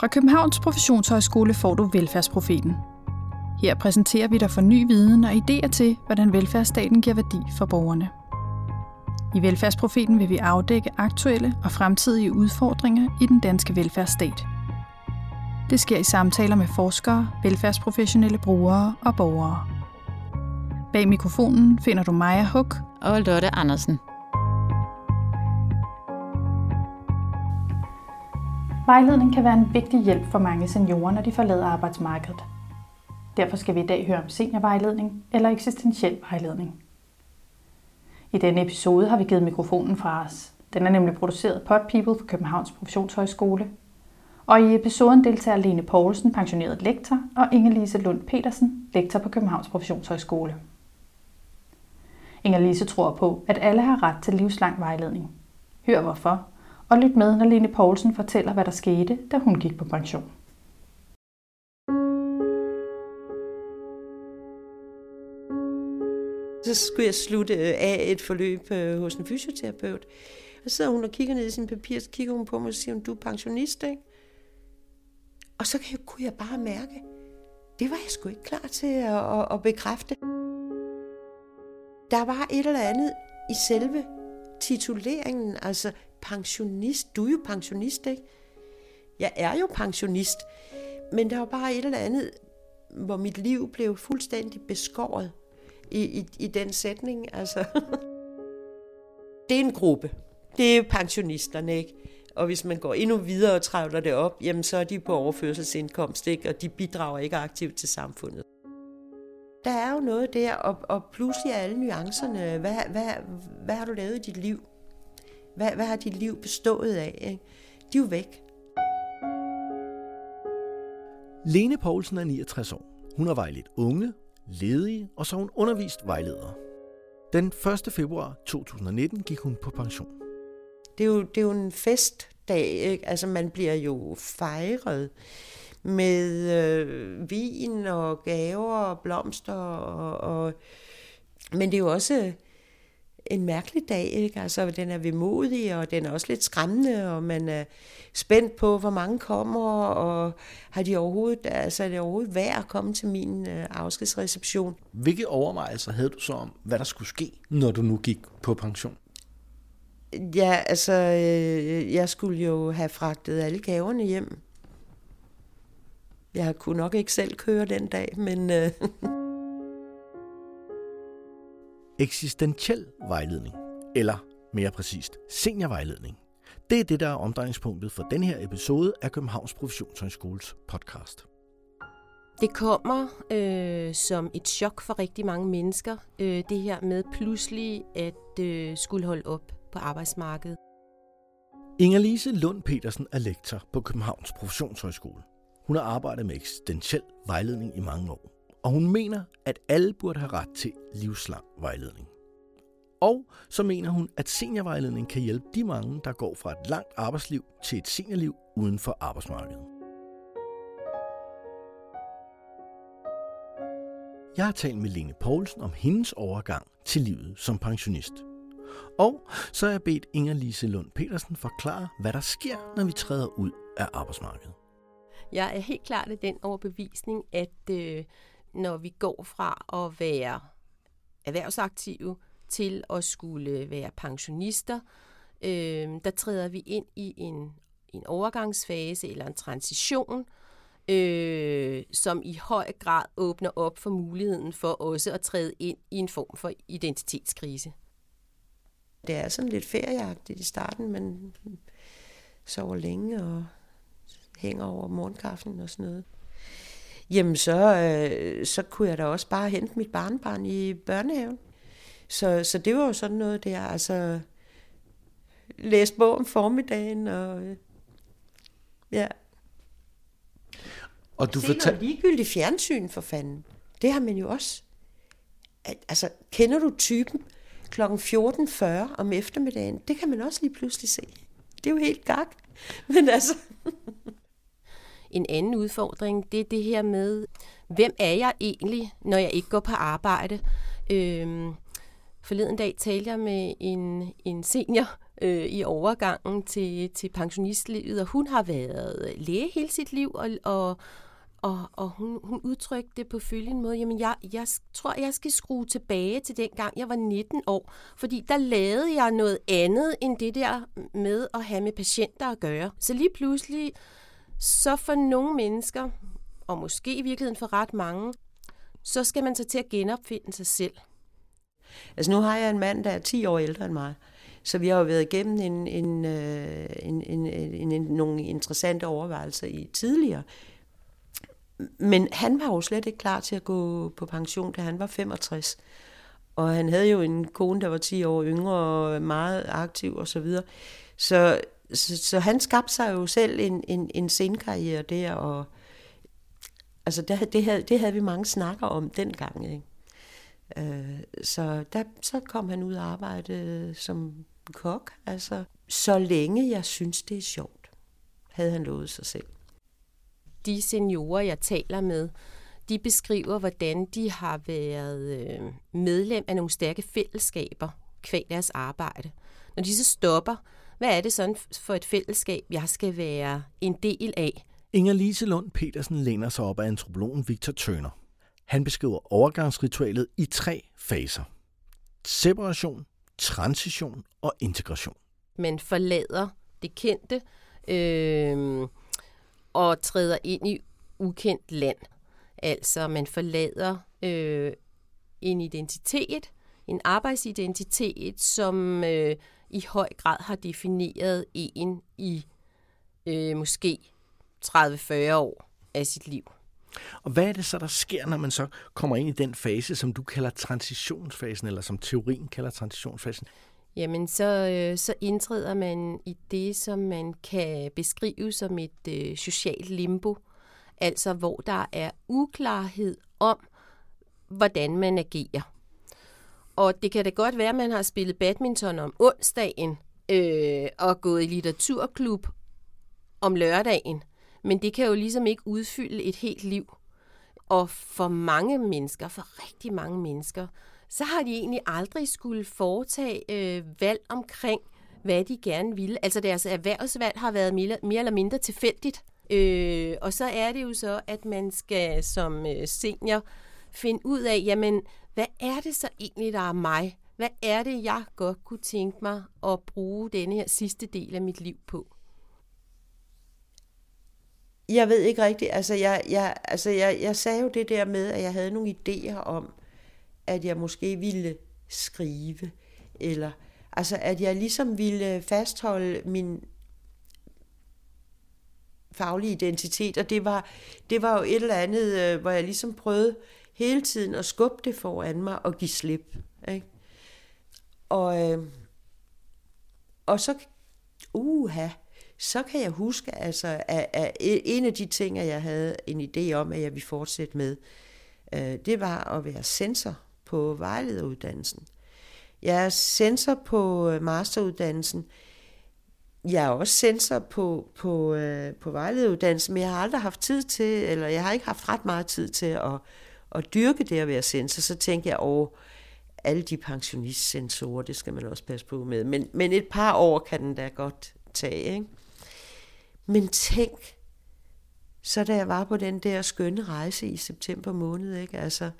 Fra Københavns Professionshøjskole får du Velfærdsprofeten. Her præsenterer vi dig for ny viden og idéer til, hvordan velfærdsstaten giver værdi for borgerne. I Velfærdsprofeten vil vi afdække aktuelle og fremtidige udfordringer i den danske velfærdsstat. Det sker i samtaler med forskere, velfærdsprofessionelle brugere og borgere. Bag mikrofonen finder du Maja Huk og Lotte Andersen. Vejledning kan være en vigtig hjælp for mange seniorer, når de forlader arbejdsmarkedet. Derfor skal vi i dag høre om seniorvejledning eller eksistentiel vejledning. I denne episode har vi givet mikrofonen fra os. Den er nemlig produceret på People for Københavns Professionshøjskole. Og i episoden deltager Lene Poulsen, pensioneret lektor, og Inge-Lise Lund Petersen, lektor på Københavns Professionshøjskole. Inger-Lise tror på, at alle har ret til livslang vejledning. Hør hvorfor, og lyt med, når Lene Poulsen fortæller, hvad der skete, da hun gik på pension. Så skulle jeg slutte øh, af et forløb øh, hos en fysioterapeut. Og så sidder hun og kigger ned i sin papir, så kigger hun på mig og siger, du er pensionist, ikke? Og så kunne jeg bare mærke, det var jeg sgu ikke klar til at, at, at bekræfte. Der var et eller andet i selve tituleringen, altså pensionist. Du er jo pensionist, ikke? Jeg er jo pensionist. Men der var bare et eller andet, hvor mit liv blev fuldstændig beskåret i, i, i den sætning. Altså. det er en gruppe. Det er pensionisterne, ikke? Og hvis man går endnu videre og trævler det op, jamen så er de på overførselsindkomst, ikke? og de bidrager ikke aktivt til samfundet. Der er jo noget der, og, og pludselig er alle nuancerne. Hvad, hvad, hvad har du lavet i dit liv? Hvad, hvad har dit liv bestået af? Ikke? De er jo væk. Lene Poulsen er 69 år. Hun har vejledt unge, ledige, og så hun undervist vejledere. Den 1. februar 2019 gik hun på pension. Det er jo, det er jo en festdag, ikke? altså man bliver jo fejret med øh, vin og gaver og blomster. Og, og, men det er jo også en mærkelig dag, ikke? Altså, den er vemodig, og den er også lidt skræmmende, og man er spændt på, hvor mange kommer, og har de overhovedet, altså er det overhovedet værd at komme til min øh, afskedsreception? Hvilke overvejelser havde du så om, hvad der skulle ske, når du nu gik på pension? Ja, altså, øh, jeg skulle jo have fragtet alle gaverne hjem. Jeg kunne nok ikke selv køre den dag, men... Øh, Eksistentiel vejledning, eller mere præcist seniorvejledning. Det er det, der er omdrejningspunktet for den her episode af Københavns Professionshøjskoles podcast. Det kommer øh, som et chok for rigtig mange mennesker, øh, det her med pludselig at øh, skulle holde op på arbejdsmarkedet. Inger-Lise Lund Petersen er lektor på Københavns Professionshøjskole. Hun har arbejdet med eksistentiel vejledning i mange år og hun mener, at alle burde have ret til livslang vejledning. Og så mener hun, at seniorvejledning kan hjælpe de mange, der går fra et langt arbejdsliv til et seniorliv uden for arbejdsmarkedet. Jeg har talt med Lene Poulsen om hendes overgang til livet som pensionist. Og så har jeg bedt Inger-Lise Lund Petersen forklare, hvad der sker, når vi træder ud af arbejdsmarkedet. Jeg er helt klart af den overbevisning, at øh, når vi går fra at være erhvervsaktive til at skulle være pensionister, øh, der træder vi ind i en, en overgangsfase eller en transition, øh, som i høj grad åbner op for muligheden for også at træde ind i en form for identitetskrise. Det er sådan lidt ferieagtigt i starten, men sover længe og hænger over morgenkaffen og sådan noget jamen så, øh, så kunne jeg da også bare hente mit barnbarn i børnehaven. Så, så det var jo sådan noget der, altså læse bog om formiddagen, og øh, ja. Og du Se fortal... noget ligegyldigt fjernsyn for fanden. Det har man jo også. Altså, kender du typen kl. 14.40 om eftermiddagen? Det kan man også lige pludselig se. Det er jo helt gak. Men altså... En anden udfordring, det er det her med, hvem er jeg egentlig, når jeg ikke går på arbejde? Øhm, forleden dag talte jeg med en, en senior øh, i overgangen til, til pensionistlivet, og hun har været læge hele sit liv, og, og, og, og hun, hun udtrykte det på følgende måde, jamen jeg, jeg tror, jeg skal skrue tilbage til den gang, jeg var 19 år, fordi der lavede jeg noget andet end det der med at have med patienter at gøre. Så lige pludselig, så for nogle mennesker, og måske i virkeligheden for ret mange, så skal man så til at genopfinde sig selv. Altså nu har jeg en mand, der er 10 år ældre end mig, så vi har jo været igennem en, en, øh, en, en, en, en, nogle interessante overvejelser i tidligere. Men han var jo slet ikke klar til at gå på pension, da han var 65. Og han havde jo en kone, der var 10 år yngre og meget aktiv og så videre. Så, så, så han skabte sig jo selv en, en, en scenekarriere der, og altså det, det, havde, det havde vi mange snakker om dengang. Ikke? Øh, så der, så kom han ud og arbejdede som kok. Altså, så længe jeg synes, det er sjovt, havde han lovet sig selv. De seniorer, jeg taler med, de beskriver, hvordan de har været øh, medlem af nogle stærke fællesskaber kvæg deres arbejde. Når de så stopper, hvad er det sådan for et fællesskab, jeg skal være en del af? Inger Lise Lund Petersen læner sig op af antropologen Victor Tøner. Han beskriver overgangsritualet i tre faser. Separation, transition og integration. Man forlader det kendte øh, og træder ind i ukendt land. Altså man forlader øh, en identitet, en arbejdsidentitet, som øh, i høj grad har defineret en i øh, måske 30-40 år af sit liv. Og hvad er det så, der sker, når man så kommer ind i den fase, som du kalder transitionsfasen, eller som teorien kalder transitionsfasen? Jamen, så, øh, så indtræder man i det, som man kan beskrive som et øh, socialt limbo. Altså, hvor der er uklarhed om, hvordan man agerer. Og det kan da godt være, at man har spillet badminton om onsdagen øh, og gået i litteraturklub om lørdagen. Men det kan jo ligesom ikke udfylde et helt liv. Og for mange mennesker, for rigtig mange mennesker, så har de egentlig aldrig skulle foretage øh, valg omkring, hvad de gerne ville. Altså deres erhvervsvalg har været mere, mere eller mindre tilfældigt. Øh, og så er det jo så, at man skal som øh, senior finde ud af, jamen, hvad er det så egentlig, der er mig? Hvad er det, jeg godt kunne tænke mig at bruge denne her sidste del af mit liv på? Jeg ved ikke rigtigt. Altså, jeg, jeg, altså jeg, jeg sagde jo det der med, at jeg havde nogle idéer om, at jeg måske ville skrive, eller altså at jeg ligesom ville fastholde min faglige identitet, og det var, det var jo et eller andet, øh, hvor jeg ligesom prøvede hele tiden at skubbe det foran mig og give slip. Ikke? Og, øh, og så, uha, så kan jeg huske, altså, at, at en af de ting, jeg havde en idé om, at jeg ville fortsætte med, øh, det var at være sensor på vejlederuddannelsen. Jeg er sensor på øh, masteruddannelsen. Jeg er også sensor på, på, øh, på vejlederuddannelsen, men jeg har aldrig haft tid til, eller jeg har ikke haft ret meget tid til at, at dyrke det at være sensor. Så tænker jeg over alle de pensionistsensorer, det skal man også passe på med. Men, men et par år kan den da godt tage, ikke? Men tænk, så da jeg var på den der skønne rejse i september måned, ikke? Altså,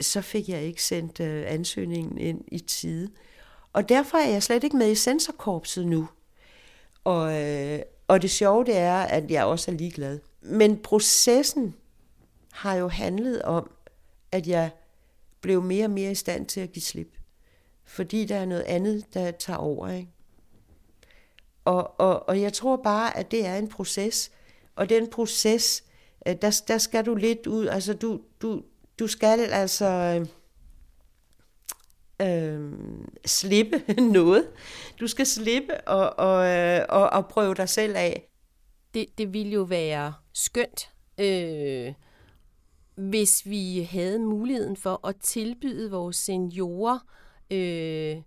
så fik jeg ikke sendt øh, ansøgningen ind i tide. Og derfor er jeg slet ikke med i sensorkorpset nu. Og, øh, og det sjove det er, at jeg også er ligeglad. Men processen har jo handlet om, at jeg blev mere og mere i stand til at give slip. Fordi der er noget andet, der tager over. Ikke? Og, og, og jeg tror bare, at det er en proces. Og den proces, øh, der, der skal du lidt ud. Altså, du, du, du skal altså øh, slippe noget. Du skal slippe og, og, øh, og, og prøve dig selv af. Det, det ville jo være skønt, øh, hvis vi havde muligheden for at tilbyde vores seniorer øh,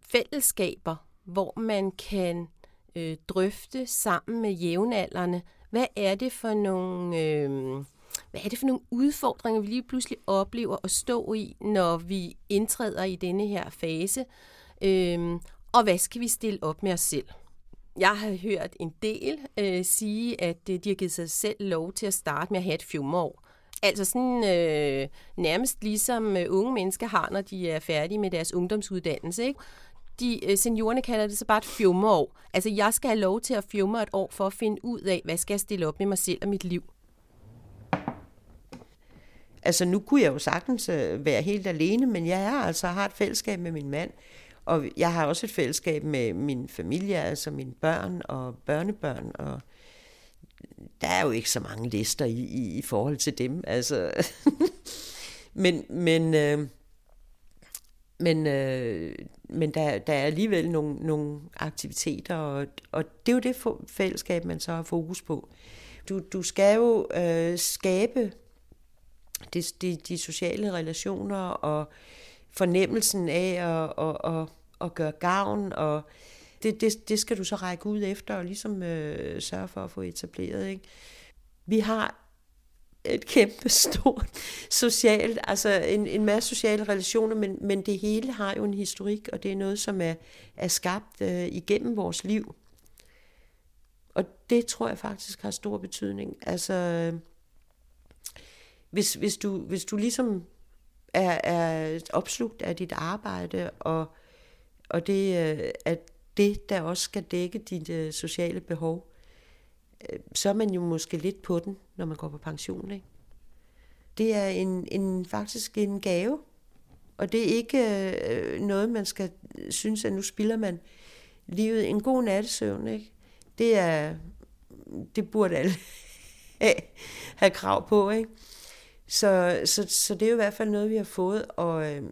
fællesskaber, hvor man kan øh, drøfte sammen med jævnaldrende, hvad er det for nogle... Øh, hvad er det for nogle udfordringer, vi lige pludselig oplever at stå i, når vi indtræder i denne her fase? Øhm, og hvad skal vi stille op med os selv? Jeg har hørt en del øh, sige, at øh, de har givet sig selv lov til at starte med at have et fjumreår. Altså sådan øh, nærmest ligesom øh, unge mennesker har, når de er færdige med deres ungdomsuddannelse. Ikke? De, øh, seniorerne kalder det så bare et fjumreår. Altså jeg skal have lov til at fjumre et år for at finde ud af, hvad skal jeg stille op med mig selv og mit liv. Altså nu kunne jeg jo sagtens øh, være helt alene, men jeg er altså har et fællesskab med min mand, og jeg har også et fællesskab med min familie, altså mine børn og børnebørn, og der er jo ikke så mange lister i, i, i forhold til dem. Altså. men men, øh, men, øh, men der, der er alligevel nogle, nogle aktiviteter, og, og det er jo det fællesskab, man så har fokus på. Du, du skal jo øh, skabe de, de, de sociale relationer og fornemmelsen af at, at, at, at gøre gavn, og det, det, det skal du så række ud efter og ligesom øh, sørge for at få etableret. Ikke? Vi har et kæmpe stort socialt, altså en, en masse sociale relationer, men, men det hele har jo en historik, og det er noget, som er, er skabt øh, igennem vores liv. Og det tror jeg faktisk har stor betydning. Altså, øh, hvis, hvis, du, hvis du ligesom er, er opslugt af dit arbejde, og, og det øh, at det, der også skal dække dit øh, sociale behov, øh, så er man jo måske lidt på den, når man går på pension. Ikke? Det er en, en, faktisk en gave, og det er ikke øh, noget, man skal synes, at nu spilder man livet. En god nattesøvn, ikke? Det er, det burde alle have krav på, ikke? Så, så, så det er jo i hvert fald noget, vi har fået, og øh,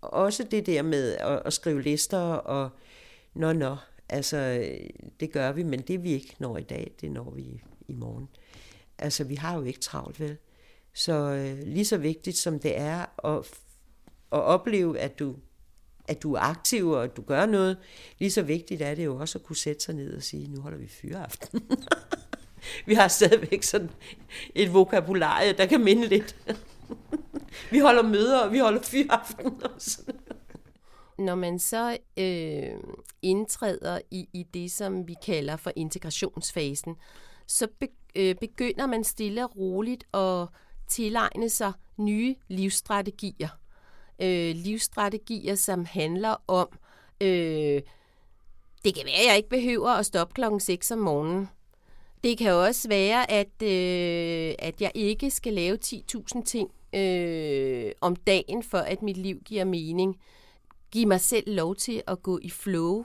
også det der med at, at skrive lister, og nå, nå, altså det gør vi, men det vi ikke når i dag, det når vi i morgen. Altså vi har jo ikke travlt, vel? Så øh, lige så vigtigt som det er at, at opleve, at du, at du er aktiv og at du gør noget, lige så vigtigt er det jo også at kunne sætte sig ned og sige, nu holder vi fyreaften. vi har stadigvæk sådan et vokabularie, der kan minde lidt. vi holder møder, og vi holder fyraften. Når man så øh, indtræder i, i det, som vi kalder for integrationsfasen, så be, øh, begynder man stille og roligt at tilegne sig nye livsstrategier. Øh, livsstrategier, som handler om, øh, det kan være, at jeg ikke behøver at stoppe klokken 6 om morgenen. Det kan også være, at, øh, at jeg ikke skal lave 10.000 ting øh, om dagen, for at mit liv giver mening. Giv mig selv lov til at gå i flow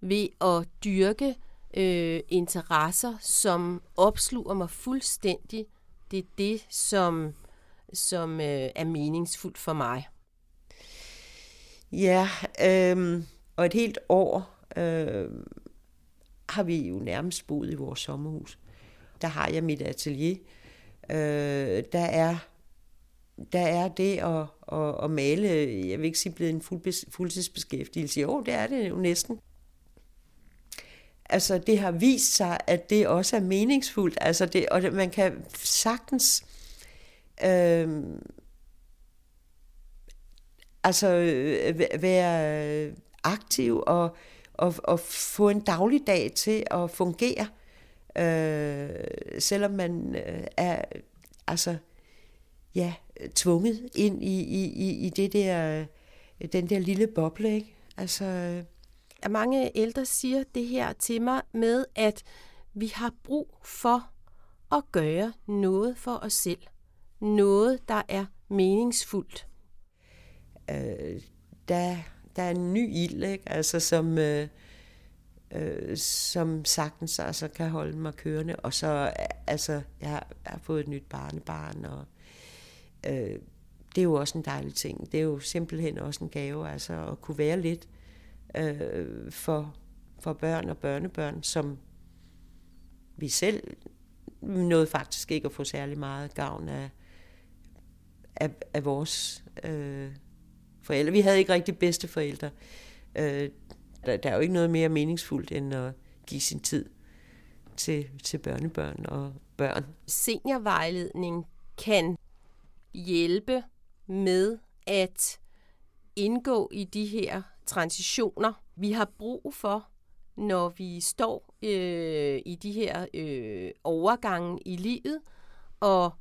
ved at dyrke øh, interesser, som opsluger mig fuldstændig. Det er det, som, som øh, er meningsfuldt for mig. Ja, øh, og et helt år øh, har vi jo nærmest boet i vores sommerhus. Der har jeg mit atelier. Øh, der er der er det at, at, at male, jeg vil ikke sige blevet en fuld, fuldtidsbeskæftigelse. Jo, det er det jo næsten. Altså, det har vist sig, at det også er meningsfuldt. Altså, det, og det, man kan sagtens øh, altså, øh, være aktiv og at, at få en dagligdag til at fungere, øh, selvom man øh, er altså ja tvunget ind i, i, i det der den der lille boble, ikke? Altså at mange ældre siger det her til mig med at vi har brug for at gøre noget for os selv. Noget, der er meningsfuldt. Øh, der der er en ny ild, ikke? Altså, som, øh, øh, som sagtens altså, kan holde mig kørende. Og så, altså, jeg har, jeg har fået et nyt barnebarn, og øh, det er jo også en dejlig ting. Det er jo simpelthen også en gave, altså at kunne være lidt øh, for, for børn og børnebørn, som vi selv nåede faktisk ikke at få særlig meget gavn af, af, af vores øh, forældre. Vi havde ikke rigtig bedste forældre. Øh, der, der er jo ikke noget mere meningsfuldt end at give sin tid til, til børnebørn og børn. Seniorvejledning kan hjælpe med at indgå i de her transitioner Vi har brug for, når vi står øh, i de her øh, overgange i livet, og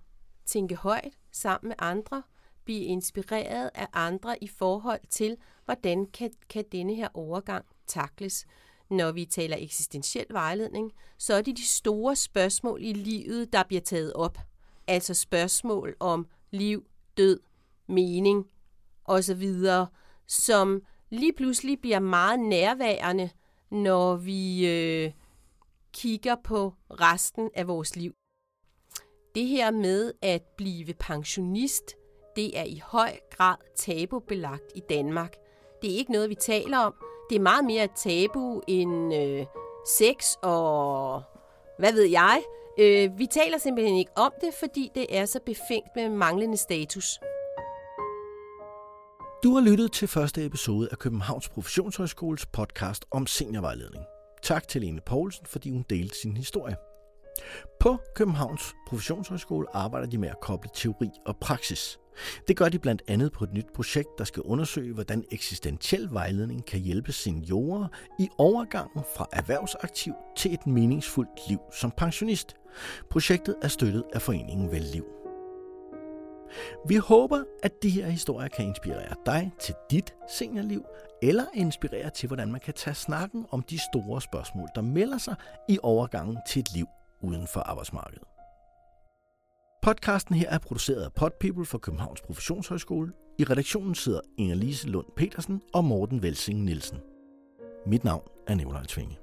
tænke højt sammen med andre, blive inspireret af andre i forhold til, hvordan kan, kan denne her overgang takles. Når vi taler eksistentiel vejledning, så er det de store spørgsmål i livet, der bliver taget op. Altså spørgsmål om liv, død, mening osv., som lige pludselig bliver meget nærværende, når vi øh, kigger på resten af vores liv. Det her med at blive pensionist, det er i høj grad tabubelagt i Danmark. Det er ikke noget, vi taler om. Det er meget mere et tabu end øh, sex og hvad ved jeg. Øh, vi taler simpelthen ikke om det, fordi det er så befængt med manglende status. Du har lyttet til første episode af Københavns Professionshøjskoles podcast om seniorvejledning. Tak til Lene Poulsen, fordi hun delte sin historie. På Københavns Professionshøjskole arbejder de med at koble teori og praksis. Det gør de blandt andet på et nyt projekt, der skal undersøge, hvordan eksistentiel vejledning kan hjælpe seniorer i overgangen fra erhvervsaktiv til et meningsfuldt liv som pensionist. Projektet er støttet af foreningen Velliv. Vi håber, at de her historier kan inspirere dig til dit seniorliv, eller inspirere til, hvordan man kan tage snakken om de store spørgsmål, der melder sig i overgangen til et liv uden for arbejdsmarkedet. Podcasten her er produceret af Podpeople for Københavns Professionshøjskole. I redaktionen sidder Inger-Lise Lund Petersen og Morten Velsing Nielsen. Mit navn er Nikolaj Tvinge.